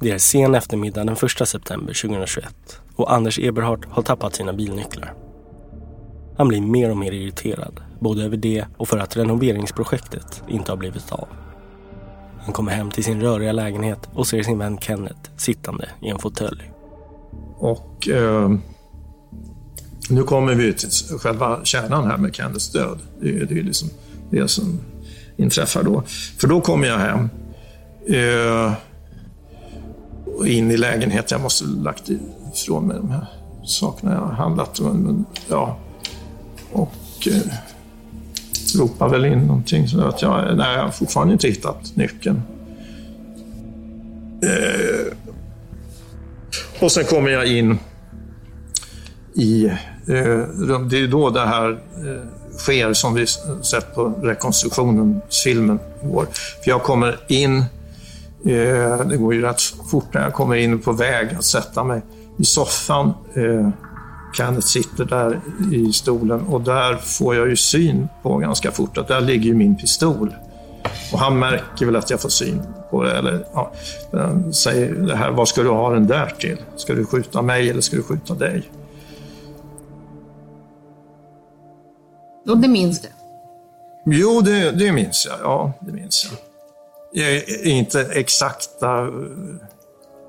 Det är sen eftermiddag den 1 september 2021 och Anders Eberhardt har tappat sina bilnycklar. Han blir mer och mer irriterad, både över det och för att renoveringsprojektet inte har blivit av. Han kommer hem till sin röriga lägenhet och ser sin vän Kenneth sittande i en fåtölj. Och eh, nu kommer vi till själva kärnan här med Kenneths död. Det är, det är liksom det som inträffar då. För då kommer jag hem. Eh, in i lägenheten. Jag måste lagt ifrån mig de här sakerna jag har handlat. Men, ja. Och eh, ropar väl in någonting. Så att jag, nej, jag har fortfarande inte hittat nyckeln. Eh, och sen kommer jag in i eh, rum. Det är då det här eh, sker som vi sett på rekonstruktionen, filmen. För jag kommer in det går ju rätt fort när jag kommer in på väg att sätta mig i soffan. Eh, Kenneth sitter där i stolen och där får jag ju syn på ganska fort att där ligger ju min pistol. Och han märker väl att jag får syn på det. Eller, ja, säger det här, vad ska du ha den där till? Ska du skjuta mig eller ska du skjuta dig? Och det minns du? Jo, det, det minns jag. Ja, det minns jag inte exakta eh,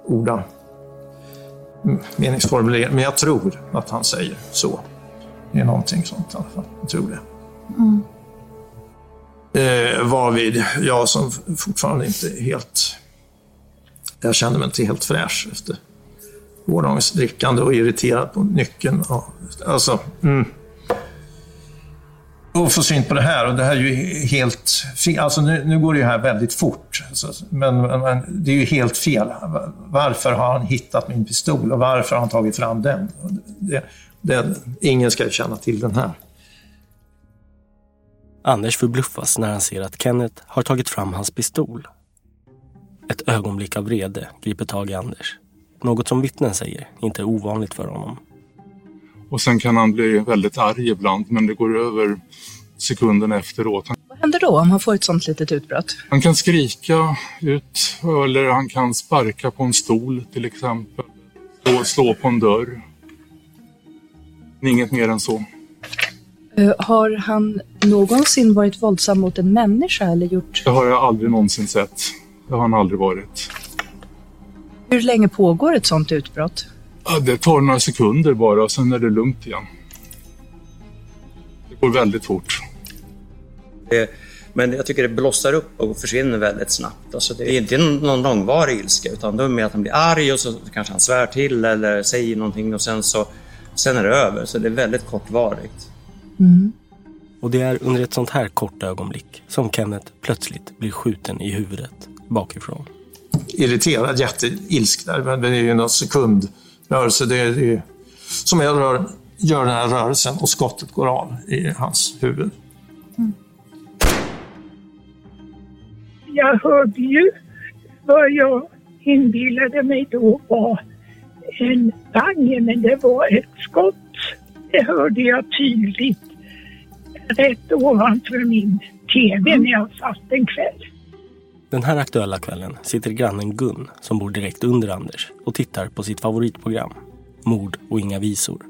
orda meningsformulering, men jag tror att han säger så. Det är någonting sånt i alla fall. Jag tror det. Mm. Eh, varvid jag som fortfarande inte är helt... Jag känner mig inte helt fräsch efter gårdagens drickande och irriterad på nyckeln. Alltså, mm och få syn på det här. Och det här är ju helt fel. Alltså nu, nu går det ju här väldigt fort. Men, men, det är ju helt fel. Varför har han hittat min pistol och varför har han tagit fram den? Det, det, ingen ska känna till den här. Anders förbluffas när han ser att Kenneth har tagit fram hans pistol. Ett ögonblick av vrede griper tag i Anders. Något som vittnen säger inte är ovanligt för honom. Och sen kan han bli väldigt arg ibland, men det går över sekunden efteråt. Vad händer då om han får ett sånt litet utbrott? Han kan skrika ut eller han kan sparka på en stol till exempel. Och slå på en dörr. Inget mer än så. Uh, har han någonsin varit våldsam mot en människa eller gjort? Det har jag aldrig någonsin sett. Det har han aldrig varit. Hur länge pågår ett sånt utbrott? Ja, det tar några sekunder bara och sen är det lugnt igen. Det går väldigt fort. Men jag tycker det blossar upp och försvinner väldigt snabbt. Alltså det är inte någon långvarig ilska utan det är mer att han blir arg och så kanske han svär till eller säger någonting och sen så sen är det över. Så det är väldigt kortvarigt. Mm. Och det är under ett sånt här kort ögonblick som Kenneth plötsligt blir skjuten i huvudet bakifrån. Irriterad, jätteilsk där, men det är ju någon rörelse. Det är, det är som jag rör, gör den här rörelsen och skottet går av i hans huvud. Mm. jag hörde ju vad jag inbillade mig då var en bange, men det var ett skott. Det hörde jag tydligt rätt ovanför min TV när jag satt en kväll. Den här aktuella kvällen sitter grannen Gun, som bor direkt under Anders, och tittar på sitt favoritprogram, Mord och inga visor,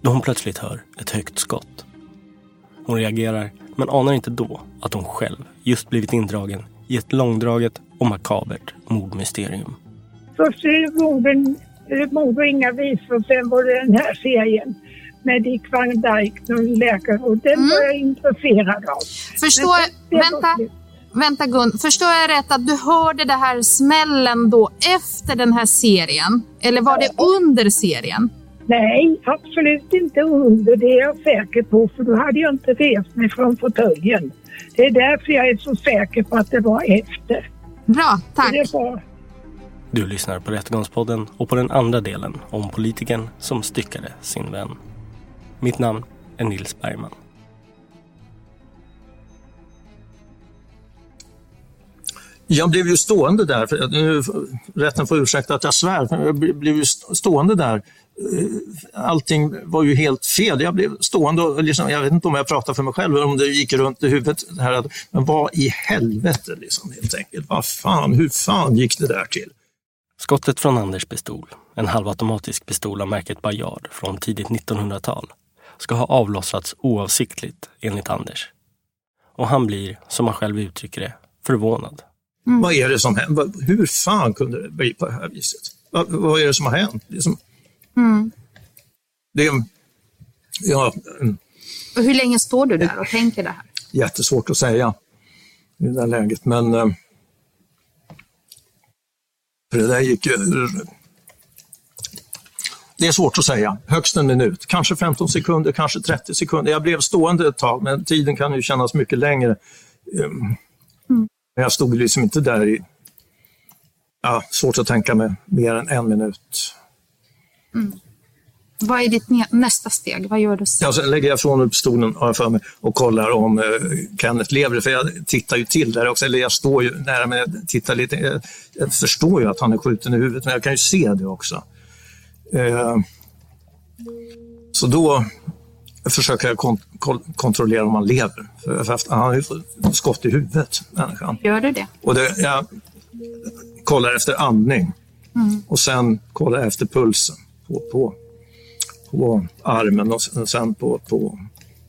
då hon plötsligt hör ett högt skott. Hon reagerar, men anar inte då att hon själv just blivit indragen i ett långdraget och makabert mordmysterium. Först är det morden, eh, mord och inga visor, sen var det den här serien med Dick Van Dyke som läkare och den Mm. var jag intresserad av. Förstår, Men vänta. Vänta Gun. Förstår jag rätt att du hörde det här smällen då efter den här serien? Eller var det under serien? Nej, absolut inte under. Det är jag säker på, för då hade jag inte rest mig från fåtöljen. Det är därför jag är så säker på att det var efter. Bra, tack. Det var, Du lyssnar på Rättegångspodden och på den andra delen om politikern som styckade sin vän. Mitt namn är Nils Bergman. Jag blev ju stående där, för nu, rätten får ursäkta att jag svär, men jag blev ju stående där. Eh, allting var ju helt fel. Jag blev stående och liksom, jag vet inte om jag pratar för mig själv eller om det gick runt i huvudet. Det här, men vad i helvete liksom helt enkelt. Vad fan, hur fan gick det där till? Skottet från Anders pistol, en halvautomatisk pistol av märket Bayard från tidigt 1900-tal, ska ha avlossats oavsiktligt enligt Anders. Och han blir, som han själv uttrycker det, förvånad. Vad är det som händer? Hur fan kunde det bli på det här viset? Vad, vad är det som har hänt? Liksom, Mm. det är ja, mm, Och hur länge står du där och tänker det här? jättesvårt att säga i det där läget, men eh, för det där gick ju... Det är svårt att säga. Högst en minut, kanske 15 sekunder, kanske 30 sekunder. Jag blev stående ett tag, men tiden kan ju kännas mycket längre. Men jag stod liksom inte där i... Ja, svårt att tänka mig mer än en minut. Vad är ditt nä- nästa steg? Vad gör du sen? Ja, sen lägger jag ifrån mig pistolen för mig, och kollar om eh, Kenneth lever. För jag tittar ju till där också, eller jag står ju nära men jag tittar lite. Jag, jag förstår ju att han är skjuten i huvudet, men jag kan ju se det också. Eh, så då försöker jag kon kol- kontrollera om han lever. För, för att han har ju skott i huvudet, människan. Gör du det? Och det, jag kollar efter andning och sen kollar jag efter pulsen på, på, på armen och sen- på, på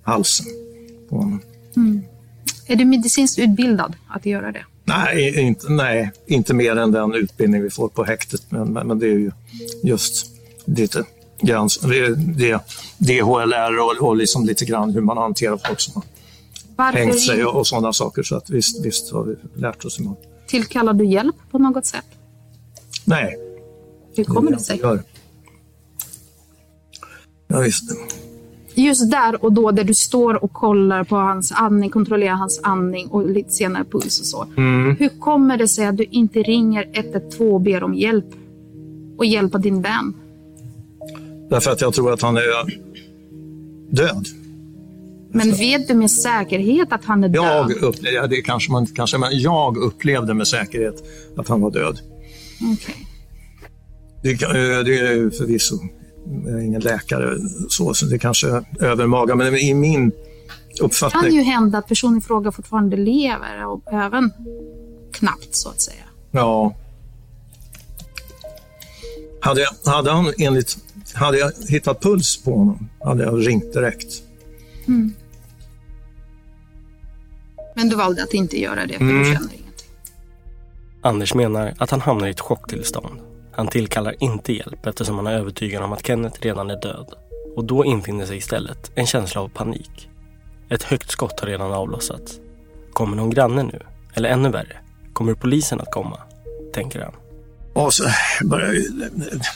halsen. På honom. Är du medicinskt utbildad att göra det? Nej, inte, nej, inte mer än den utbildning vi får på häktet, men, men, men det är ju just lite grann, det, är- det, DHLR och, och liksom lite grann hur man hanterar folk som har hängt sig och, och sådana saker. Så att visst, visst har vi lärt oss. Hur tillkallar du hjälp på något sätt? nej, Hur kommer det sig? gör. Ja, visst. Just där och då, där du står och kollar på hans andning, kontrollerar hans andning och lite senare puls och så. Mm. Hur kommer det sig att du inte ringer 112 och ber om hjälp och hjälpa din vän? Därför att jag tror att han är död. Men vet du med säkerhet att han är död? Jag upplevde, ja, det kanske man inte kanske, men jag upplevde med säkerhet att han var död. Okej. Det, eh, det är förvisso är ingen läkare, så, så det kanske är övermaga, men i min Det kan uppfattning... ju hända att personen i fråga fortfarande lever och även knappt så att säga. Ja. Hade, hade han enligt... Hade jag hittat puls på honom hade jag ringt direkt. Men du valde att inte göra det för Mm. du känner ingenting. Anders menar att han hamnar i ett chocktillstånd. Han tillkallar inte hjälp eftersom han är övertygad om att Kenneth redan är död. Och då infinner sig istället en känsla av panik. Ett högt skott har redan avlossats. Kommer någon granne nu? Eller ännu värre, kommer polisen att komma? Tänker han. Och så började,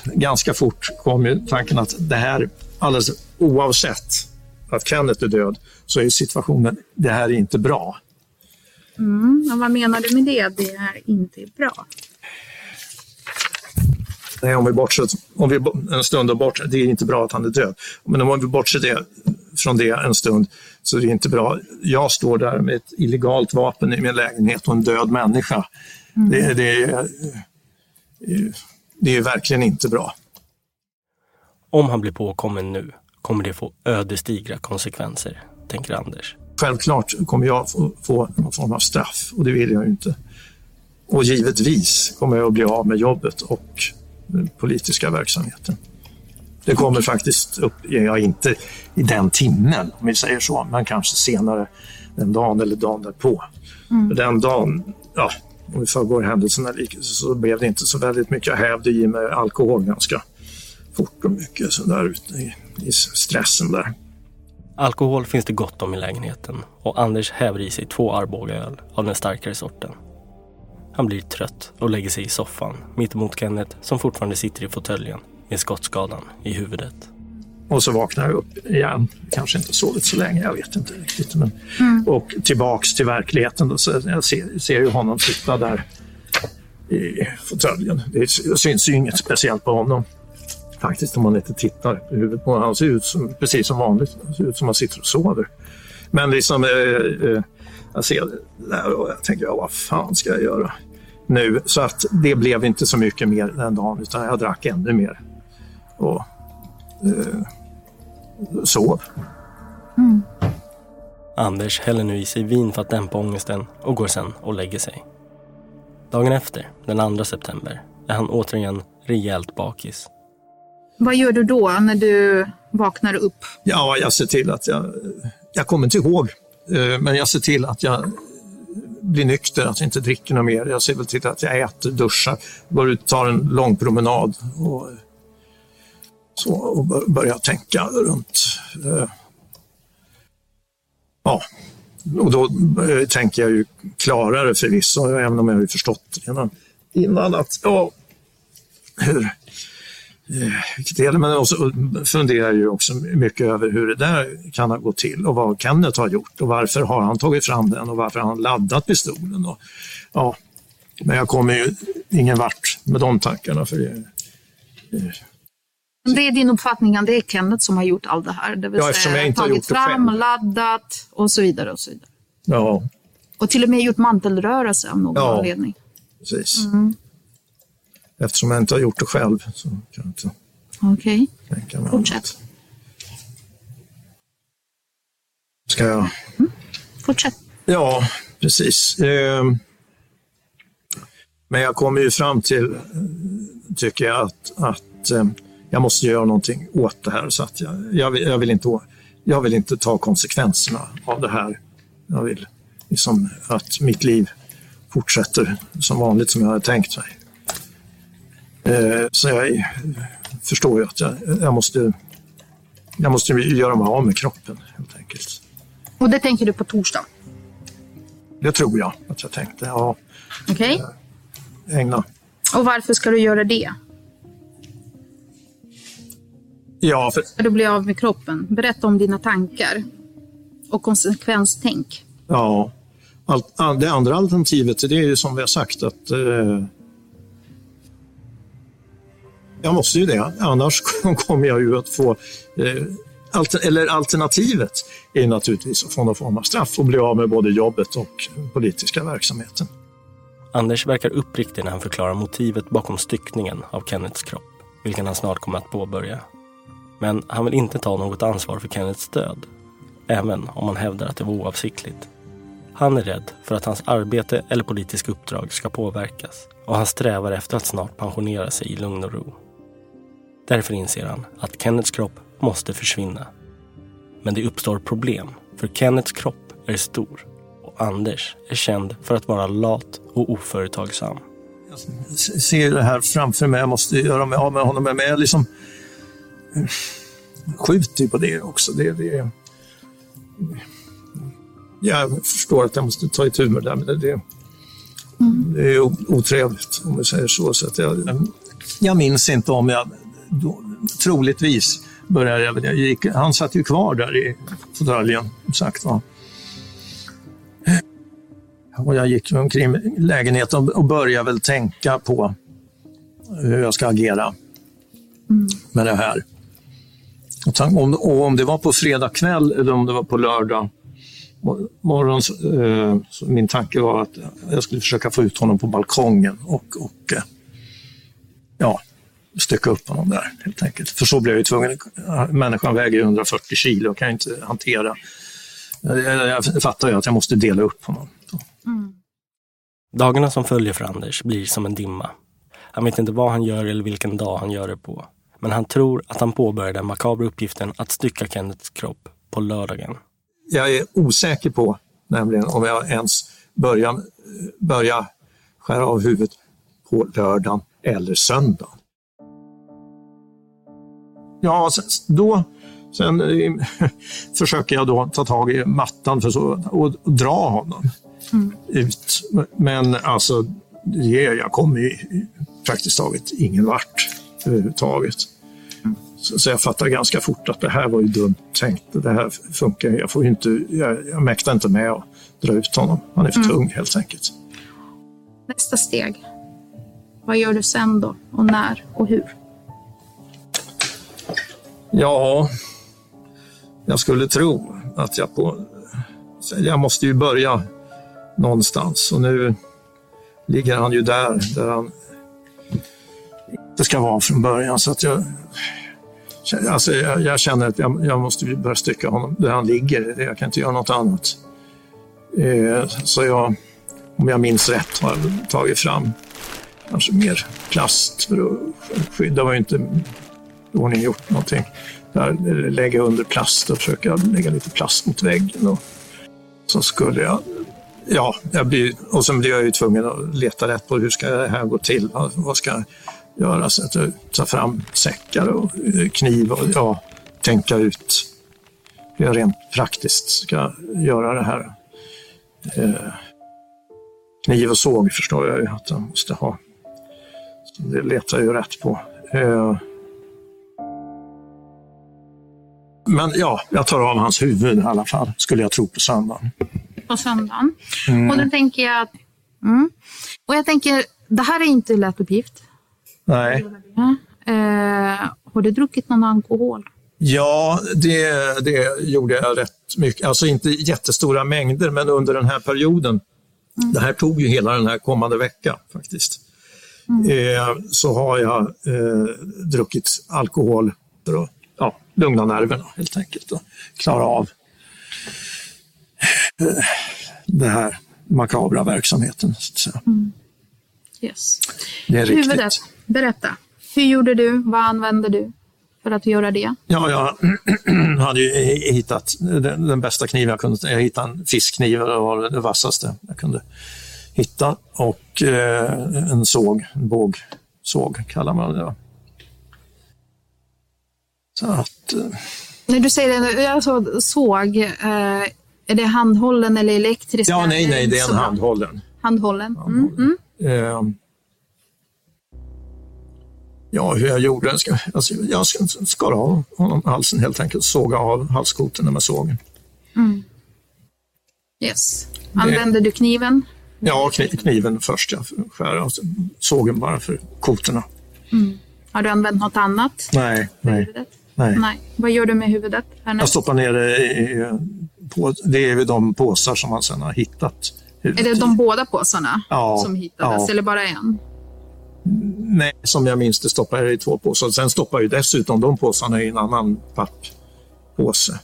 ganska fort kom ju tanken att det här, alldeles oavsett att Kenneth är död, så är situationen, det här är inte bra. Mm, och vad menar du med det? Det är inte bra. Nej, om vi bortser, om vi en stund har bort, det är inte bra att han är död. Men om vi bortser det, från det en stund så är det inte bra. Jag står där med ett illegalt vapen i min lägenhet och en död människa. Mm. Det, det, det är verkligen inte bra. Om han blir påkommen nu kommer det få ödesdigra konsekvenser, tänker Anders. Självklart kommer jag få, få någon form av straff och det vill jag ju inte. Och givetvis kommer jag att bli av med jobbet och den politiska verksamheten. Det kommer faktiskt upp, ja, inte i den timmen om vi säger så, men kanske senare den dagen eller dagen därpå. Mm. Den dagen, ja, om vi förgår händelserna så blev det inte så väldigt mycket. Jag hävde i mig alkohol ganska fort och mycket sådär i, i stressen där. Alkohol finns det gott om i lägenheten och Anders häver i sig två Arbogaöl av den starkare sorten. Han blir trött och lägger sig i soffan mittemot Kenneth som fortfarande sitter i fåtöljen med skottskadan i huvudet. Och så vaknar jag upp igen. Kanske inte sovit så länge, jag vet inte riktigt. Men, mm. Och tillbaks till verkligheten. Då, så jag ser, ser ju honom sitta där i fåtöljen. Det syns ju inget speciellt på honom faktiskt om man inte tittar på huvudet på honom. Han ser ut som, precis som vanligt. Han ser ut som han sitter och sover. Men liksom, eh, eh, jag ser det där och jag tänker, ja, vad fan ska jag göra nu? Så att det blev inte så mycket mer den dagen utan jag drack ännu mer. Och eh, sov. Mm. Anders häller nu i sig vin för att dämpa ångesten och går sen och lägger sig. Dagen efter, den 2 september, är han återigen rejält bakis. Vad gör du då när du vaknar upp? Ja, jag ser till att jag... Jag kommer inte ihåg, eh, men jag ser till att jag blir nykter, att jag inte dricker något mer. Jag ser väl till att jag äter, duschar, går ut, tar en lång promenad och, så, och börja tänka runt. Eh, ja, och då eh, tänker jag ju klarare förvisso, även om jag har förstått redan innan att ja, hur, eh, vilket är det, men också funderar ju också mycket över hur det där kan ha gått till och vad Kenneth har gjort och varför har han tagit fram den och varför har han laddat pistolen. Och, ja, men jag kommer ju ingen vart med de tankarna. För det, eh, det är din uppfattning att det är Kenneth som har gjort allt det här? Det vill ja, säga jag inte tagit fram, laddat och så vidare. Och så vidare. Ja. Och till och med gjort mantelrörelse av någon ja, anledning. Precis. Mm. Eftersom jag inte har gjort det själv så kan jag inte okay. fortsätt. Ska jag? Mm. Fortsätt. Ja, precis. Ehm, men jag kommer ju fram till, tycker jag, att, att ehm, jag måste göra någonting åt det här. Så att jag, jag, vill, jag, vill, inte, jag vill inte ta konsekvenserna av det här. Jag vill liksom att mitt liv fortsätter som vanligt som jag hade tänkt mig. Eh, så jag förstår ju att jag, jag, måste, jag måste göra mig av med kroppen helt enkelt. Och det tänker du på torsdag? Det tror jag att jag tänkte, ja. Okej. Okay. Ägna. Och varför ska du göra det? Ja, för... Ska du bli av med kroppen? Berätta om dina tankar och konsekvenstänk. Ja, allt, det andra alternativet det är ju som vi har sagt att eh, jag måste ju det, annars kommer jag ju att få eh, alter, eller alternativet är naturligtvis att få någon form av straff och bli av med både jobbet och politiska verksamheten. Anders verkar uppriktig när han förklarar motivet bakom styckningen av Kennets kropp, vilken han snart kommer att påbörja. Men han vill inte ta något ansvar för Kennets död, även om han hävdar att det var oavsiktligt. Han är rädd för att hans arbete eller politiska uppdrag ska påverkas och han strävar efter att snart pensionera sig i lugn och ro. Därför inser han att Kennets kropp måste försvinna. Men det uppstår problem, för Kennets kropp är stor och Anders är känd för att vara lat och oföretagsam. Jag ser det här framför mig, jag måste göra mig av med honom, men jag liksom skjuter ju på det också. Det, det, jag förstår att jag måste ta itu med det där, men det, det, det är otrevligt om vi säger så. så att jag, jag minns inte om jag då, troligtvis började jag, jag gick, han satt ju kvar där i fåtöljen, sagt var. Och jag gick omkring lägenheten och började väl tänka på hur jag ska agera med det här. Och om, och om det var på fredag kväll eller om det var på lördag morgon, så, eh, så min tanke var att jag skulle försöka få ut honom på balkongen och, och eh, ja, stycka upp honom där helt enkelt. För så blev jag ju tvungen. Människan väger ju 140 kilo och kan ju inte hantera. Jag, jag, jag fattar ju att jag måste dela upp honom. Mm. Dagarna som följer för Anders blir som en dimma. Han vet inte vad han gör eller vilken dag han gör det på. Men han tror att han påbörjar den makabra uppgiften att stycka Kenneths kropp på lördagen. jag är osäker på nämligen om jag ens börjar, börjar skära av huvudet på lördagen eller söndagen. Ja, sen, då sen eh, försöker jag då ta tag i mattan för så, och, och dra honom ut. Men alltså, det, jag kommer ju praktiskt taget ingen vart överhuvudtaget. Så, så jag fattar ganska fort att det här var ju dumt tänkt. Det här funkar Jag får ju inte, jag, jag mäktar inte med att dra ut honom. Han är för tung helt enkelt. Nästa steg. Vad gör du sen då? Och när och hur? Ja, jag skulle tro att jag på... Jag måste ju börja någonstans och nu ligger han ju där, där han det ska vara från början. Så att jag, alltså jag, jag känner att jag, jag måste börja stycka honom där han ligger. Jag kan inte göra något annat. Eh, så jag, om jag minns rätt, har jag tagit fram kanske mer plast för att skydda. Det var ju inte i ordning gjort någonting. Där, lägga under plast och försöka lägga lite plast mot väggen. Och så skulle jag Ja, jag blir, och sen blir jag ju tvungen att leta rätt på hur ska det här gå till? Vad ska göra? Så att tar fram säckar och eh, kniv och ja, tänka ut hur jag rent praktiskt ska göra det här. Eh, kniv och såg förstår jag ju att jag måste ha. Så det letar jag ju rätt på. Eh, men ja, jag tar av hans huvud i alla fall, skulle jag tro på söndagen. På söndagen. Mm. Och då tänker jag. Mm. Och jag tänker, det här är inte en lätt uppgift. Nej. Eh, har du druckit någon alkohol? Ja, det, det gjorde jag rätt mycket. Alltså inte jättestora mängder, men under den här perioden. Det här tog ju hela den här kommande vecka faktiskt. Eh, så har jag eh, druckit alkohol för att ja, lugna nerverna helt enkelt och klara av eh, den här makabra verksamheten. Så säga. Yes. Det är riktigt. Huvudet, berätta. Hur gjorde du? Vad använde du för att göra det? Ja, jag hade ju hittat den, den bästa kniven jag kunde. Jag hittade en fiskkniv, det var det vassaste jag kunde hitta. Och eh, en såg, en bågsåg kallar man det. Så att, eh, När du säger det, alltså, såg, eh, är det handhållen eller elektrisk? ja, nej, nej, det är en bra. handhållen. Handhållen. Mm, mm. Ja, hur jag gjorde? Ska, alltså, jag ska- skar av honom halsen helt enkelt, såga av halskotorna med sågen. Yes. Använde du kniven? Ja, kni- kniven först, ja, för att skära av sågen bara för kotorna. Har du använt något annat? Nej, nej, nej. Nej. Vad gör du med huvudet? Jag Härnäst? stoppar ner det i, på, det är de påsar som man sedan har hittat. Är det de båda påsarna Ja, som hittades, ja. eller bara en? Nej, som jag minns det stoppar jag i två påsar. Sen stoppar jag dessutom de påsarna i en annan papppåse.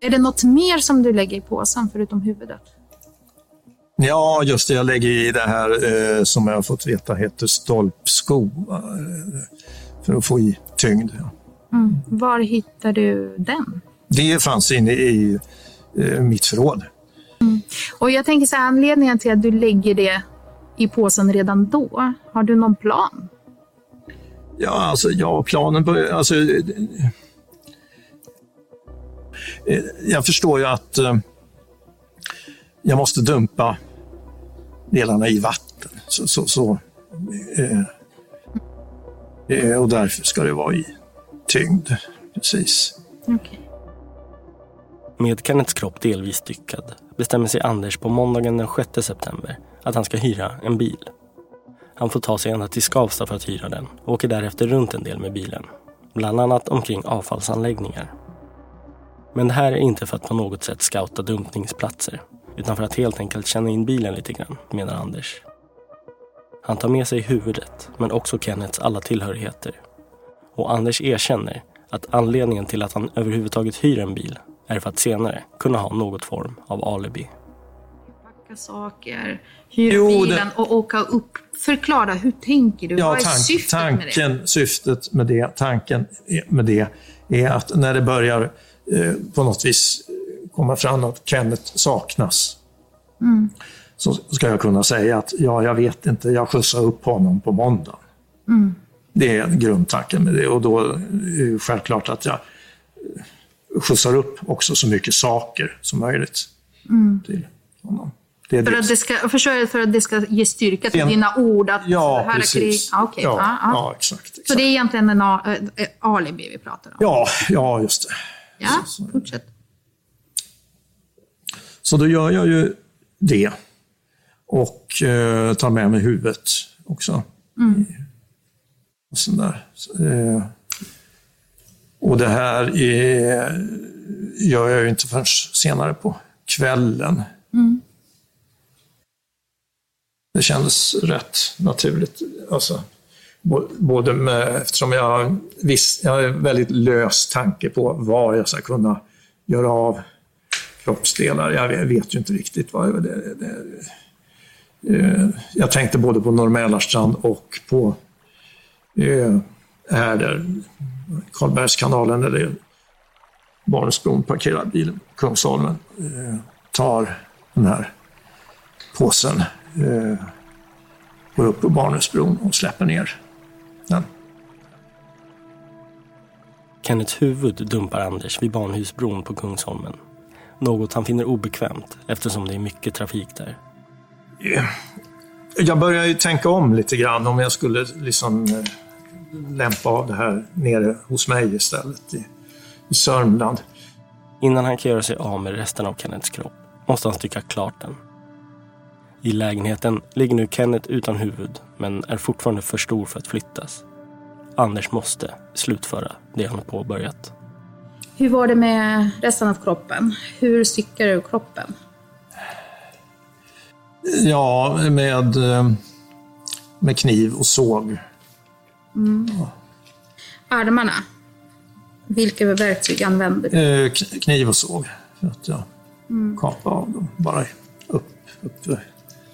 Är det något mer som du lägger i påsen förutom huvudet? Ja, just det. Jag lägger i det här eh, som jag har fått veta heter stolpsko. Eh, för att få i tyngd. Ja. Var hittar du den? Det fanns inne i eh, mitt förråd. Och jag tänker så här, anledningen till att du lägger det i påsen redan då, har du någon plan? Ja, alltså, ja, planen börjar... Alltså, eh, eh, jag förstår ju att eh, jag måste dumpa delarna i vatten. Så, så, så, eh, och därför ska det vara i tyngd. Precis. Okej. Med Kenneths kropp delvis styckad bestämmer sig Anders på måndagen den 6 september att han ska hyra en bil. Han får ta sig ända till Skavsta för att hyra den och åker därefter runt en del med bilen. Bland annat omkring avfallsanläggningar. Men det här är inte för att på något sätt scouta dumpningsplatser utan för att helt enkelt känna in bilen lite grann, menar Anders. Han tar med sig huvudet, men också Kennets alla tillhörigheter. Och Anders erkänner att anledningen till att han överhuvudtaget hyr en bil är för att senare kunna ha något form av alibi. Packa saker, det- bilen och åka upp. Förklara, hur tänker du? Ja, Vad är tank, syftet med det? tanken, syftet med det, tanken med det är att när det börjar eh, på något vis komma fram att Kenneth saknas, Mm. så ska jag kunna säga att ja, jag vet inte, jag skjutsar upp honom på måndag. Mm. Det är grundtanken med det och då är det självklart att jag skjutsar upp också så mycket saker som möjligt Mm. till honom. Det För det. att, det ska, för att det ska ge styrka till En- dina ord. Att Ja, här Är krig. precis. Ja, okej. Ja, ja, ja, exakt. Så det är egentligen en a- äh, alibi vi pratar om? Ja, ja, just det. Ja, fortsätt. Så då gör jag ju det. Och eh, tar med mig huvudet också. Mm. Och, sån där. Eh, och det här är, gör jag ju inte förrän senare på kvällen. Mm. Det kändes rätt naturligt. Alltså, både med, eftersom jag, visst, jag har en väldigt lös tanke på var jag ska kunna göra av kroppsdelar. Jag vet- ju inte riktigt vad det, det, det, eh, Jag tänkte både på Norr och på eh, här där Karlbergskanalen eller Barentsbron parkerar bilen på Kungsholmen. Eh, tar den här påsen, eh, går upp på Barnensbron och släpper ner den. Kennets huvud dumpar Anders vid Barnhusbron på Kungsholmen. Något han finner obekvämt eftersom det är mycket trafik där. Eh, Jag börjar ju tänka om lite grann om jag skulle liksom eh, lämpa av det här nere hos mig istället i, i Sörmland. Innan han kan göra sig av med resten av Kennets kropp måste han stycka klart den. I lägenheten ligger nu Kenneth utan huvud men är fortfarande för stor för att flyttas. Anders måste slutföra det han har påbörjat. Hur var det med resten av kroppen? Hur styckar du kroppen? Ja, med, eh, med kniv och såg. Mm. Armarna? Vilka verktyg använder du? Eh, Kniv och såg. För att jag Mm. kapade av dem. Bara upp. upp.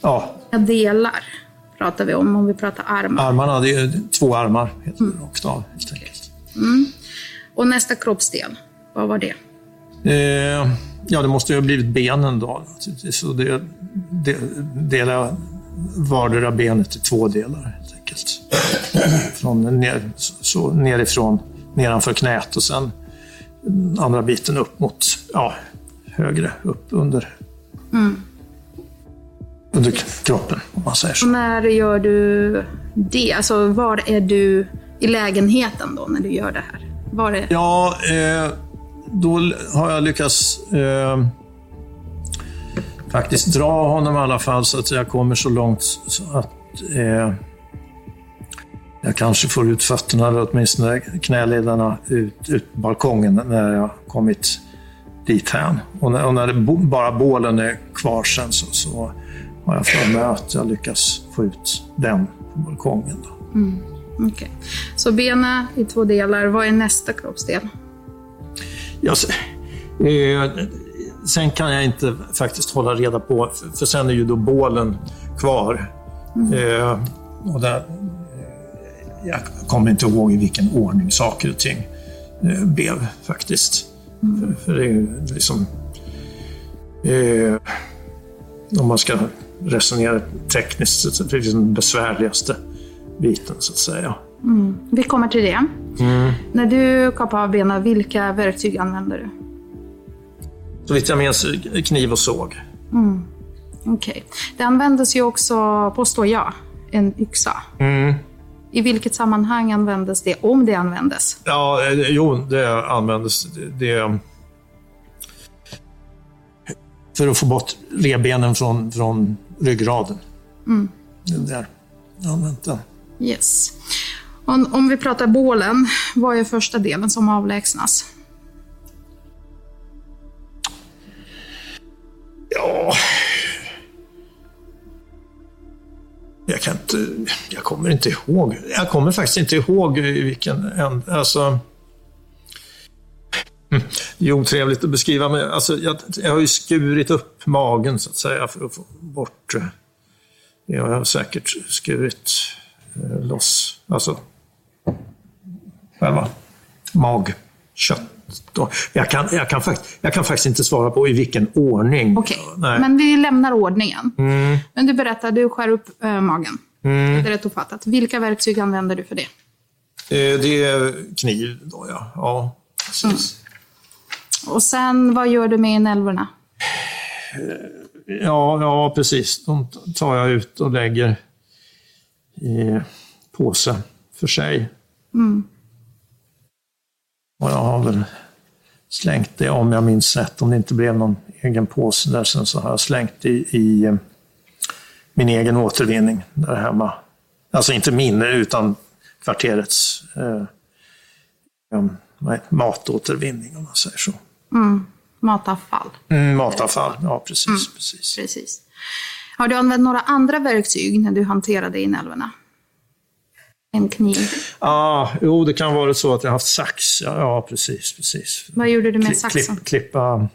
Ja, delar pratar vi om, om vi pratar armar? armarna, det är två armar heter det, rakt av. Helt enkelt. Mm. Och nästa kroppsdel, vad var det? Eh, ja, det måste ju ha blivit benen då. naturligtvis. Så det, det, delar vardera benet i två delar helt enkelt. Från ner, så nerifrån, nedanför knät och sen andra biten upp mot, ja, högre upp under, Mm. Under kroppen om man säger så. När gör du det? Alltså var är du i lägenheten då när du gör det här? Var är... Ja, eh, då har jag lyckats eh, faktiskt dra honom i alla fall så att jag kommer så långt så att eh, jag kanske får ut fötterna eller åtminstone knäledarna ut, ut balkongen när jag kommit dit hän. Och när, och när det bara bålen är kvar sen så, så har jag för mig att jag lyckas få ut den på balkongen. Då. Mm. Okej. Så benen i två delar. Vad är nästa kroppsdel? Ja, se- eh, sen kan jag inte faktiskt hålla reda på, för, för sen är ju då bålen kvar. Eh, och där, eh, jag kommer inte ihåg i vilken ordning saker och ting eh, blev faktiskt. För, för det är ju liksom... Eh, om man ska resonera tekniskt, så är det liksom den besvärligaste biten så att säga. Mm. Vi kommer till det. Mm. När du kapar av benen, vilka verktyg använder du? Så vitt jag minns kniv och såg. Mm. Okej. Det användes ju också, påstår jag, en yxa. Mm. I vilket sammanhang användes det, om det användes? Ja, eh, jo, det användes. Det, det, för att få bort revbenen från, från ryggraden. Mm. Det där. Ja, vänta. Yes. Om, om vi pratar bålen, vad är första delen som avlägsnas? Ja... Jag kan inte... Jag kommer inte ihåg. Jag kommer faktiskt inte ihåg i vilken. Alltså... Mm, Det är otrevligt att beskriva, men alltså, jag, jag har ju skurit upp magen så att säga för att få bort... eh, Jag har säkert skurit eh, loss, alltså själva magkött. Jag, kan, jag, kan fakt, jag kan faktiskt inte svara på i vilken ordning. Okej, Nej. men vi lämnar ordningen. Mm, Men du berättar, du skär upp äh, magen. mm. Det är rätt uppfattat. Vilka verktyg använder du för det? Eh, Det är kniv då, ja. ja precis. Och sen, vad gör du med inälvorna? Ja, ja, precis. De tar jag ut och lägger i påse för sig. Mm. Och jag har väl slängt det, om jag minns rätt, om det inte blev någon egen påse där sen så har jag slängt i, i eh, min egen återvinning där hemma. Alltså inte min, utan kvarterets eh, heter- matåtervinning om man säger så. Mm. Matavfall. Mm, matavfall, ja precis. Mm. precis. Precis. Har du använt några andra verktyg när du hanterade inälvorna? En kniv. Ah, jo, det kan vara så att jag har haft sax. Ja, ja precis, precis. Vad gjorde du med Kli- saxen? Klipp, klippa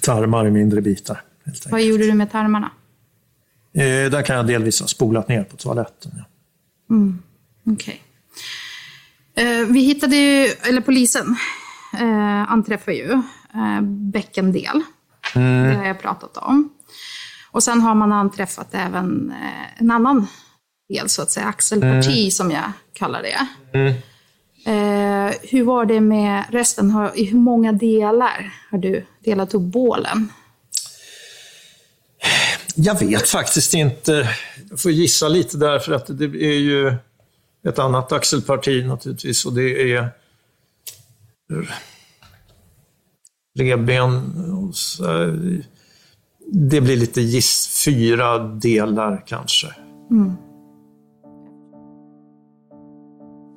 tarmar i mindre bitar. Helt enkelt. Vad gjorde du med tarmarna? Eh, där kan jag delvis ha spolat ner på toaletten. Ja. Mm. Okej. Eh, vi hittade ju, eller polisen eh, anträffar ju eh, bäckendel. Mm. Det har jag pratat om. Och sen har man anträffat även eh, en annan del, så att säga, axelparti Mm. som jag kallar det. Mm. Eh, hur var det med resten? Har, I hur många delar har du delat upp bålen? Jag vet faktiskt inte. Jag får gissa lite där för att det är ju ett annat axelparti naturligtvis och det är revben. Det blir lite giss, fyra delar kanske. Mm.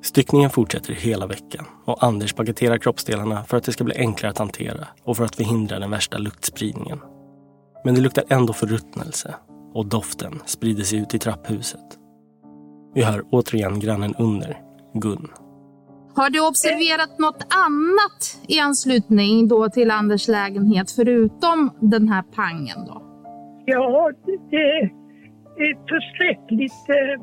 Styckningen fortsätter hela veckan och Anders paketerar kroppsdelarna för att det ska bli enklare att hantera och för att förhindra den värsta luktspridningen. Men det luktar ändå förruttnelse och doften sprider sig ut i trapphuset. Vi hör återigen grannen under, Gun. Har du observerat något annat i anslutning då till Anders lägenhet förutom den här pangen? Då? Ja, det är ett förskräckligt eh,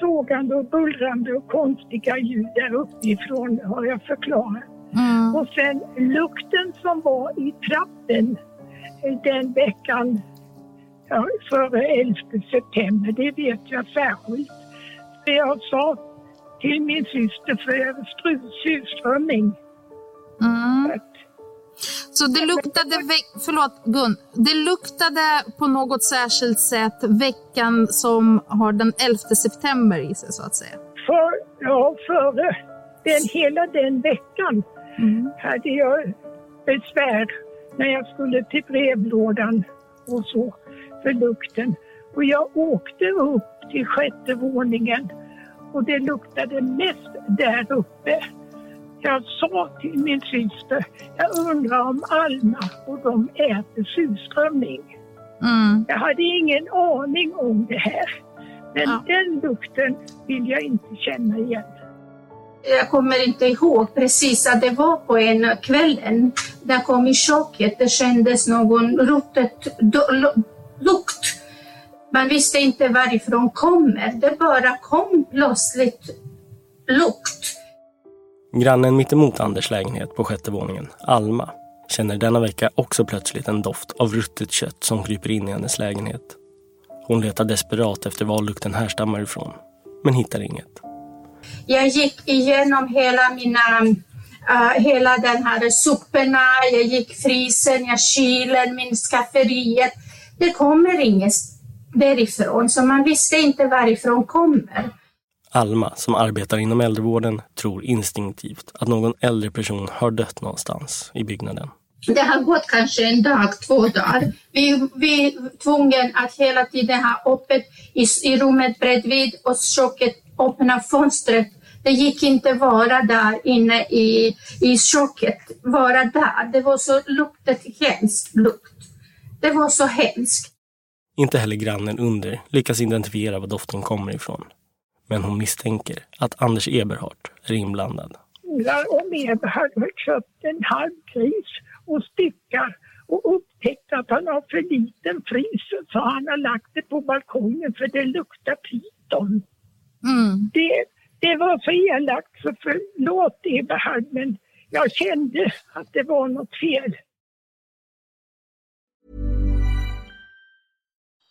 sågande och bullrande och konstiga ljud där uppifrån har jag förklarat. Mm. Och sen lukten som var i trappen eh, den veckan ja, före 11 september, det vet jag särskilt. För jag sa till min syster för jag surströmming. Mm. Så det luktade, ve- förlåt Gun, det luktade på något särskilt sätt veckan som har den 11 september i sig så att säga? För, ja, före den, hela den veckan hade jag besvär när jag skulle till brevlådan och så för lukten. Och jag åkte upp till sjätte våningen och det luktade mest där uppe. Jag sa till min syster, jag undrar om Alma och de äter surströmming. Mm. Jag hade ingen aning om det här. Men den lukten vill jag inte känna igen. Jag kommer inte ihåg precis att det var på en kvällen. Jag kom i chocket, det kändes någon ruttet lukt. Man visste inte varifrån kommer. Det bara kom plötsligt lukt. Grannen mittemot Anders lägenhet på sjätte våningen, Alma, känner denna vecka också plötsligt en doft av ruttet kött som kryper in i hennes lägenhet. Hon letar desperat efter var lukten härstammar ifrån, men hittar inget. Jag gick igenom hela mina uh, hela den här supporna, jag gick frysen, jag kylen, min skafferiet. Det kommer inget därifrån, så man visste inte varifrån kommer. Alma, som arbetar inom äldrevården, tror instinktivt att någon äldre person har dött någonstans i byggnaden. Det har gått kanske en dag, två dagar. Vi, vi är tvungna att hela tiden ha öppet i, i rummet bredvid och köket, öppna fönstret. Det gick inte vara där inne i, i köket, vara där. Det var så luktet, hemskt lukt. Det var så hemskt. Inte heller grannen under lyckas identifiera var doften kommer ifrån. Men hon misstänker att Anders Eberhardt är inblandad. Om Eberhard har köpt en halv gris och styckar och upptäckt att han har för liten frys så han har lagt det på balkongen för det luktar pyton. Mm. Det, det var så elakt så förlåt Eberhard men jag kände att det var något fel.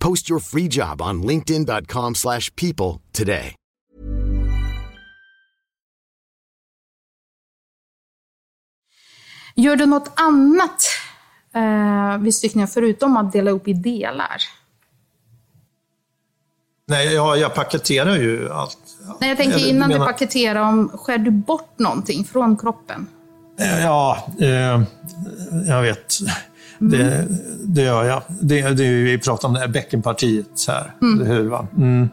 Post your free job on linkedin.com/people slash people today. Gör du något annat eh, vid styckningar förutom att dela upp i delar? Nej, ja, jag paketerar ju allt. Nej, jag tänker Eller, innan menar- du paketerar, om, skär du bort någonting från kroppen? Eh, Ja, eh, jag vet. Det, det gör jag. Det, det, vi pratade om det här bäckenpartiet här. Mm. Hur, va? Mm.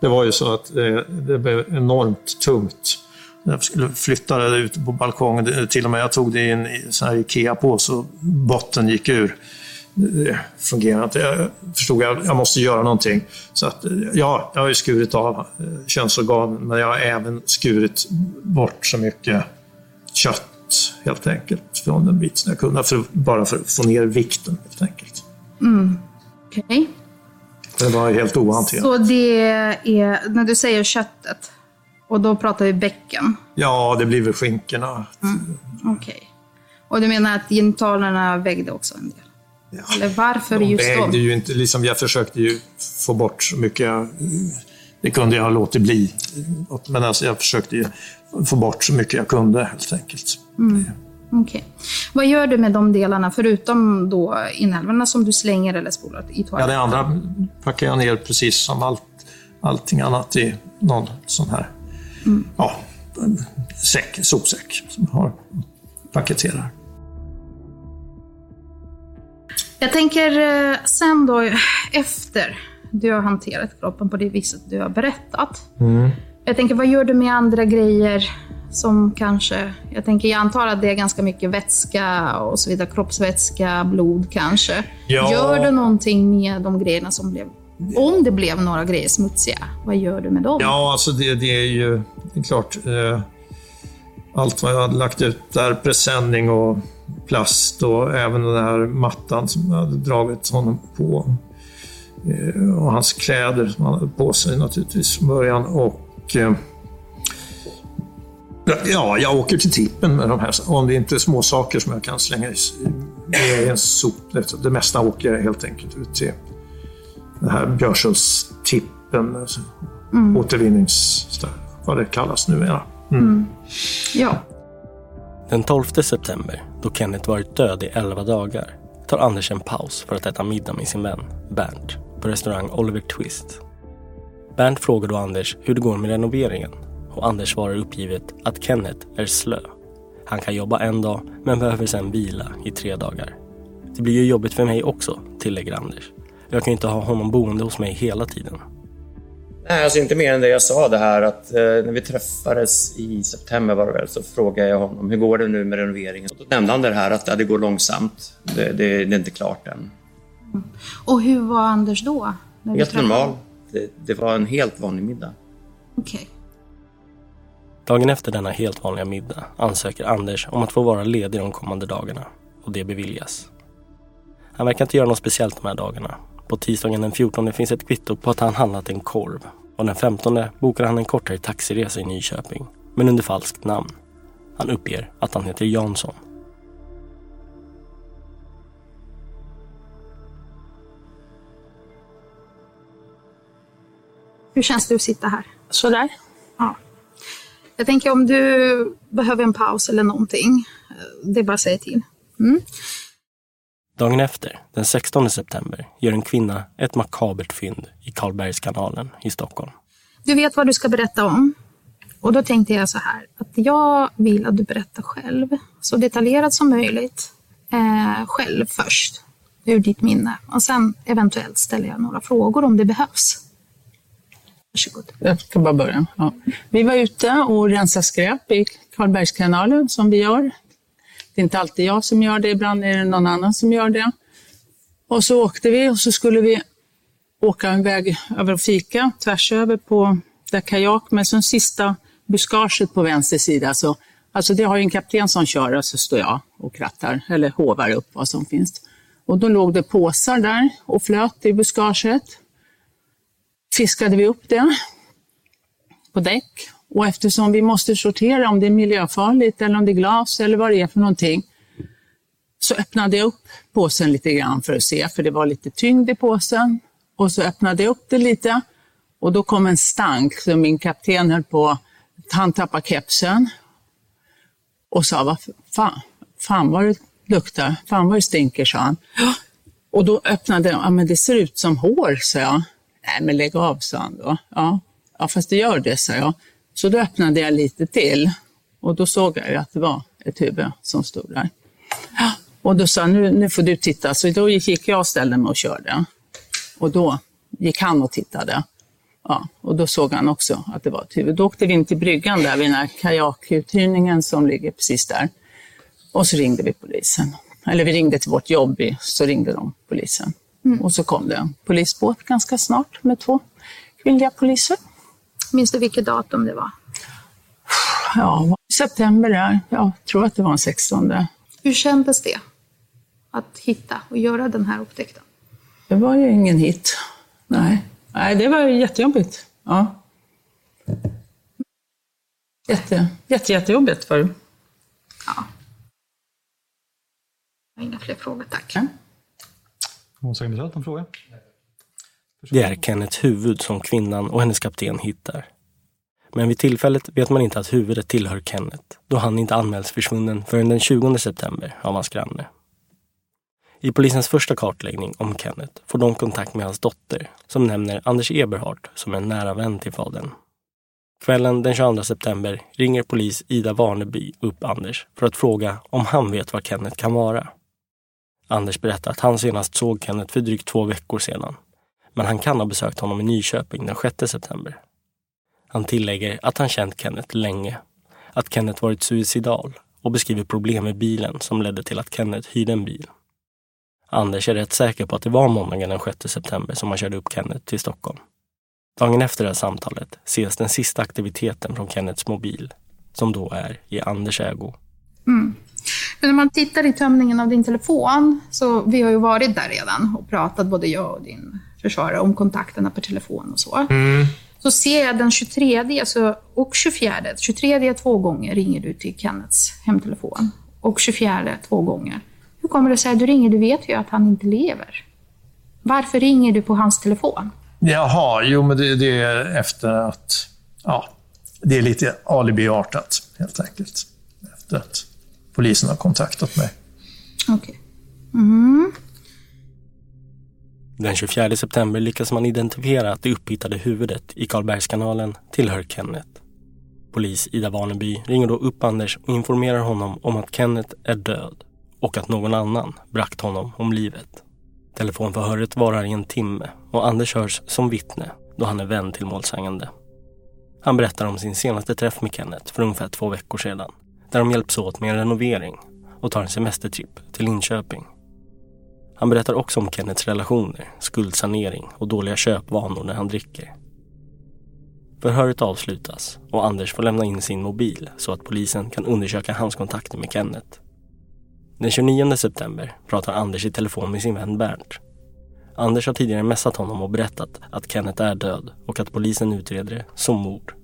Det var ju så att eh, det blev enormt tungt. Jag skulle flytta det ut på balkongen. Det- Till och med jag tog det i en sån här Ikea-påse och botten gick ur. Det fungerar inte. Jag förstod att jag måste göra någonting. Så att, eh, ja, jag har ju skurit av eh, könsorganen, men jag har även skurit bort så mycket kött helt enkelt från den biten jag kunde. För, bara för att få ner vikten helt enkelt. Mm. Okej. Det var helt ohanterligt. Så det är, när du säger köttet, och då pratar vi bäcken. Ja, det blir väl skinkorna. Okej. Och du menar att genitalerna vägde också en del? Eller varför De just vägde dem? ju inte, liksom jag försökte ju få bort så mycket Det kunde jag ha låtit bli. Men alltså jag försökte få bort så mycket jag kunde helt enkelt. Mm. Okej. Vad gör du med de delarna, förutom då inälvorna som du slänger eller spolar i Ja, toaletten? det andra packar jag ner precis som allt, allting annat i någon sån här Mm. ja, säck, sopsäck som jag har paketerar. Jag tänker eh, sen då, efter du har hanterat kroppen på det viset du har berättat. Jag tänker, vad gör du med andra grejer som kanske... Jag tänker, jag antar att det är ganska mycket vätska och så vidare. Kroppsvätska, blod kanske. Ja. Gör du någonting med de grejerna som blev... Om det blev några grejer smutsiga, vad gör du med dem? Ja, alltså det, det är ju det är klart. Eh, allt vad jag hade lagt ut där, presenning och plast och även den här mattan som jag hade dragit honom på. Eh, och hans kläder som han hade på sig naturligtvis från början. Och, eh, ja, jag åker till tippen med de här. Om det inte är små saker som jag kan slänga i, i en sop. Det, mesta åker jag helt enkelt ut till den här Björshultstippen. Alltså, Mm. återvinnings... vad det kallas numera. Mm. Ja. Den 12 september, då Kenneth varit död i 11 dagar, tar Anders en paus för att äta middag med sin vän Bernt på restaurang Oliver Twist. Bernt frågar då Anders hur det går med renoveringen och Anders svarar uppgivet att Kenneth är slö. Han kan jobba en dag men behöver sedan vila i tre dagar. Det blir ju jobbigt för mig också, tillägger Anders. Jag kan ju inte ha honom boende hos mig hela tiden. Nej, alltså inte mer än det jag sa det här att eh, när vi träffades i september var det väl, så frågade jag honom hur går det nu med renoveringen? Då nämnde han det här att ja, det går långsamt. Det, det, det är inte klart än. Och hur var Anders då? Helt normal. Det, det var en helt vanlig middag. Okej. Dagen efter denna helt vanliga middag ansöker Anders om att få vara ledig de kommande dagarna och det beviljas. Han verkar inte göra något speciellt de här dagarna. På tisdagen den 14 finns ett kvitto på att han handlat en korv och den 15 bokar han en kortare taxiresa i Nyköping, men under falskt namn. Han uppger att han heter Jansson. Hur känns det att sitta här? Sådär. Ja. Jag tänker om du behöver en paus eller någonting, eh, det är bara att säga till. Mm. Dagen efter, den 16 september, gör en kvinna ett makabert fynd i Karlbergskanalen i Stockholm. Du vet vad du ska berätta om. Och då tänkte jag så här, att jag vill att du berättar själv, så detaljerat som möjligt, eh, själv först, ur ditt minne. Och sen eventuellt ställer jag några frågor om det behövs. Varsågod. Jag ska bara börja. Ja. Vi var ute och rensade skräp i Karlbergskanalen som vi gör. Det är inte alltid jag som gör det, ibland är det någon annan som gör det. Och så åkte vi och så skulle vi åka en väg över och fika tvärs över på där kajak, men sen sista buskaget på vänster sida. Så, alltså det har ju en kapten som kör och så står jag och krattar eller hovar upp vad som finns. Och då låg det påsar där och flöt i buskaget. Fiskade vi upp det på däck och eftersom vi måste sortera om det är miljöfarligt eller om det är glas eller vad det är för någonting så öppnade jag upp påsen lite grann för att se, för det var lite tyngd i påsen. Och så öppnade jag upp det lite och då kom en stank så min kapten höll på, han tappade kepsen och sa, vad fan, fan vad det luktar, fan vad det stinker, sa han. Och då öppnade jag, ja men det ser ut som hår, sa jag. Nej men lägg av, sa han då. Ja, ja fast det gör det, sa jag. Så då öppnade jag lite till och då såg jag ju att det var ett huvud som stod där. Ja, Och då sa han, nu, nu får du titta. Så då gick jag och ställde mig och körde. Och då gick han och tittade. Ja, och då såg han också att det var ett huvud. Då åkte vi in till bryggan där vid den här kajakuthyrningen som ligger precis där. Och så ringde vi polisen. Eller vi ringde till vårt jobb, så ringde de polisen. Och så kom det en polisbåt ganska snart med två kvinnliga poliser. Minns du vilket datum det var? Ja, september där. Jag tror att det var den 16. Hur kändes det? Att hitta och göra den här upptäckten? Det var ju ingen hit. Nej, Nej det var jättejobbigt. Ja. Jätte, jätte, jättejobbigt var det. Har inga fler frågor, tack. Målsägandebiträdet, en fråga? Det är Kennets huvud som kvinnan och hennes kapten hittar. Men vid tillfället vet man inte att huvudet tillhör Kenneth, då han inte anmäls försvunnen förrän den 20 september av hans granne. I polisens första kartläggning om Kenneth får de kontakt med hans dotter, som nämner Anders Eberhardt som en nära vän till fadern. Kvällen den 22 september ringer polis Ida Warneby upp Anders för att fråga om han vet var Kenneth kan vara. Anders berättar att han senast såg Kenneth för drygt två veckor sedan, men han kan ha besökt honom i Nyköping den 6 september. Han tillägger att han känt Kenneth länge, att Kenneth varit suicidal och beskriver problem med bilen som ledde till att Kenneth hyrde en bil. Anders är rätt säker på att det var måndagen den 6 september som han körde upp Kenneth till Stockholm. Dagen efter det här samtalet ses den sista aktiviteten från Kenneths mobil, som då är i Anders ägo. Mm. Men när man tittar i tömningen av din telefon, så vi har ju varit där redan och pratat, både jag och din försvarare, om kontakterna per telefon och så. Så ser jag den 23 alltså, och 24, 23 två gånger ringer du till Kennets hemtelefon och 24 två gånger. Hur kommer det sig att du ringer? Du vet ju att han inte lever. Varför ringer du på hans telefon? Jaha, jo men det, det är efter att... Ja, det är lite alibiartat helt enkelt. Efter att polisen har kontaktat mig. Okej. Mm. Den 24 september lyckas man identifiera att det upphittade huvudet i Karlbergskanalen tillhör Kenneth. Polis Ida Warneby ringer då upp Anders och informerar honom om att Kenneth är död och att någon annan bragt honom om livet. Telefonförhöret varar i en timme och Anders hörs som vittne då han är vän till målsägande. Han berättar om sin senaste träff med Kenneth för ungefär två veckor sedan där de hjälps åt med en renovering och tar en semestertripp till Linköping. Han berättar också om Kennets relationer, skuldsanering och dåliga köpvanor när han dricker. Förhöret avslutas och Anders får lämna in sin mobil så att polisen kan undersöka hans kontakter med Kenneth. Den 29 september pratar Anders i telefon med sin vän Bernt. Anders har tidigare messat honom och berättat att Kenneth är död och att polisen utreder det som mord.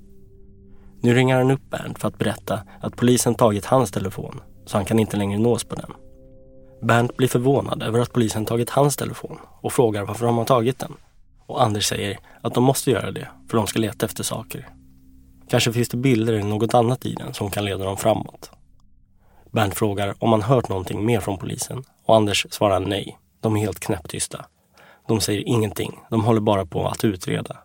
Nu ringer han upp Bernt för att berätta att polisen tagit hans telefon så han kan inte längre nås på den. Bernt blir förvånad över att polisen tagit hans telefon och frågar varför de har tagit den. Och Anders säger att de måste göra det för de ska leta efter saker. Kanske finns det bilder eller något annat i den som kan leda dem framåt. Bernt frågar om han hört någonting mer från polisen och Anders svarar nej. De är helt knäpptysta. De säger ingenting. De håller bara på att utreda.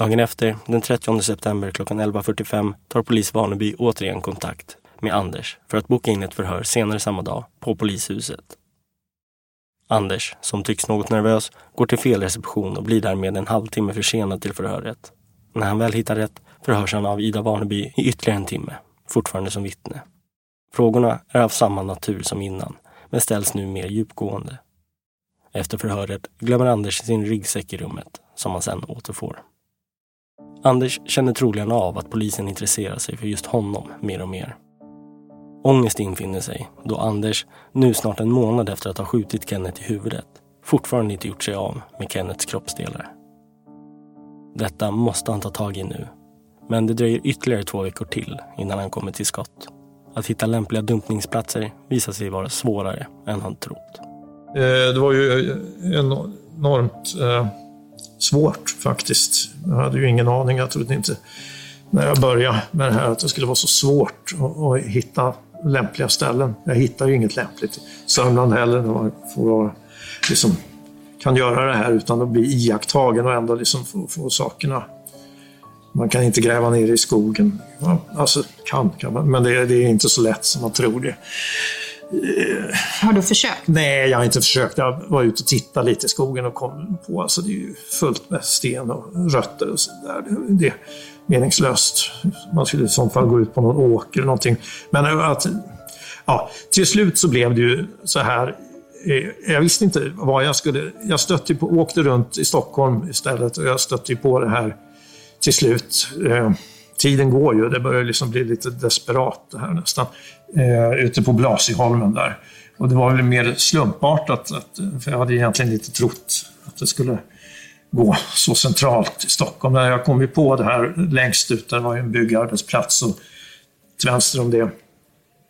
Dagen efter, den 30 september klockan 11.45 tar polis Vaneby återigen kontakt med Anders för att boka in ett förhör senare samma dag på polishuset. Anders, som tycks något nervös, går till fel reception och blir därmed en halvtimme försenad till förhöret. När han väl hittar rätt förhörs han av Ida Vaneby i ytterligare en timme, fortfarande som vittne. Frågorna är av samma natur som innan, men ställs nu mer djupgående. Efter förhöret glömmer Anders sin ryggsäck i rummet, som han sedan återfår. Anders känner troligen av att polisen intresserar sig för just honom mer och mer. Ångest infinner sig då Anders, nu snart en månad efter att ha skjutit Kenneth i huvudet, fortfarande inte gjort sig av med Kenneths kroppsdelar. Detta måste han ta tag i nu. Men det dröjer ytterligare två veckor till innan han kommer till skott. Att hitta lämpliga dumpningsplatser visar sig vara svårare än han trott. Eh, det var ju eh, enormt eh, svårt faktiskt. Jag hade ju ingen aning. Jag trodde inte när jag började med det här att det skulle vara så svårt att, hitta lämpliga ställen. Jag hittar ju inget lämpligt i Sörmland heller när man får vara, liksom, kan göra det här utan att bli iakttagen och ändå liksom få, få sakerna. Man kan inte gräva ner i skogen. Alltså, kan kan man, men det, det är inte så lätt som man tror det. Har du försökt? Nej, jag har inte försökt. Jag var ute och tittade lite i skogen och kom på alltså det är ju fullt med sten och rötter och sådär. Det, det är meningslöst. Man skulle i så fall gå ut på någon åker eller någonting. Men eh, att, ja, till slut så blev det ju så här. Eh, jag visste inte vad jag skulle... Jag stötte på, åkte runt i Stockholm istället och jag stötte på det här till slut. Eh, Tiden går ju, det börjar liksom bli lite desperat det här nästan. Eh, ute på Blasieholmen där. Och det var väl mer slumpartat, att, för jag hade egentligen inte trott att det skulle gå så centralt i Stockholm. När jag kom ju på det här längst ut, där var ju en byggarbetsplats och till vänster om det,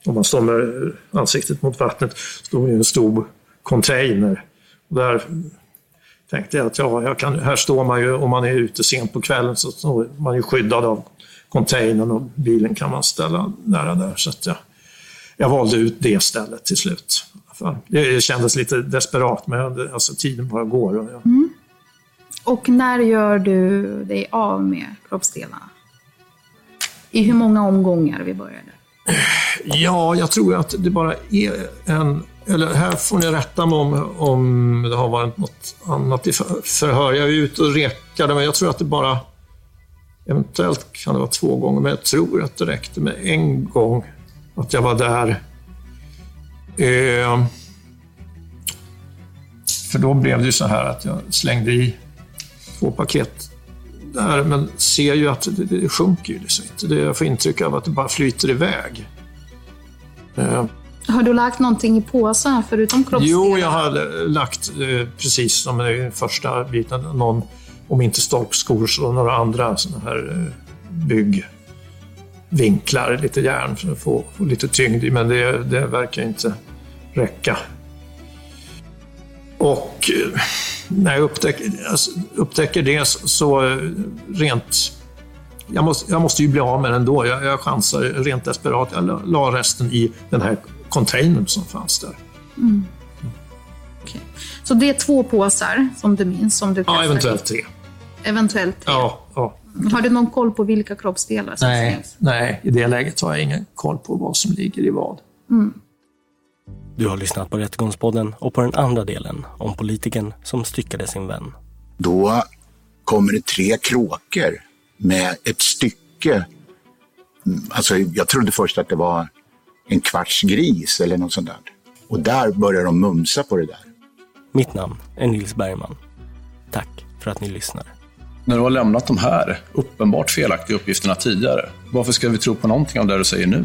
om man står med ansiktet mot vattnet, står ju en stor container. Och där tänkte jag att ja, jag kan, här står man ju, om man är ute sent på kvällen så står man ju skyddad av containern och bilen kan man ställa nära där. Så jag, jag valde ut det stället till slut. Det kändes lite desperat, men alltså, tiden bara går. Och jag... mm. Och när gör du dig av med kroppsdelarna? I hur många omgångar vi började? Ja, jag tror att det bara är en... Eller här får ni rätta mig om, om det har varit något annat i förhör. Jag är ute och rekade, men jag tror att det bara... Eventuellt kan det vara två gånger, men jag tror att det räckte med en gång att jag var där. Eh, för då blev det ju så här att jag slängde i två paket där, men ser ju att det, det sjunker ju liksom inte. Det, jag får intryck av att det bara flyter iväg. Eh. Har du lagt någonting i påsen förutom kroppsdelar? Jo, jag har lagt, eh, precis som den första biten, någon, om inte stolpskor så några andra sådana här eh, byggvinklar, lite järn för att få, få lite tyngd men det, det verkar inte räcka. Och eh, när jag upptäcker, alltså, upptäcker det så eh, rent... Jag måste, jag måste ju bli av med den då. Jag, jag chansar rent desperat. Jag la resten i den här containern som fanns där. Mm. Okej. Så det är två påsar som du minns? Som du Ja, eventuellt tre. Eventuellt. Ja, ja. Har du någon koll på vilka kroppsdelar som Nej, finns? nej, i det läget har jag ingen koll på vad som ligger i vad. Mm. Du har lyssnat på Rättegångspodden och på den andra delen om politikern som styckade sin vän. Då kommer det tre kråkor med ett stycke. Alltså, jag trodde först att det var en kvarts gris eller något sånt där. Och där börjar de mumsa på det där. Mitt namn är Nils Bergman. Tack för att ni lyssnar. När du har lämnat de här uppenbart felaktiga uppgifterna tidigare, varför ska vi tro på någonting av det du säger nu?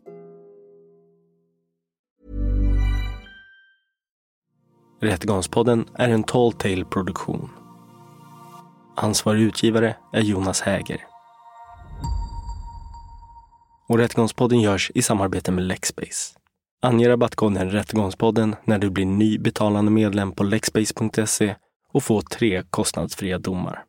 Rättegångspodden är en Tall Tale produktion. Ansvarig utgivare är Jonas Häger. Och Rättegångspodden görs i samarbete med Lexbase. Ange rabattkoden Rättegångspodden när du blir ny betalande medlem på lexbase.se och få tre kostnadsfria domar.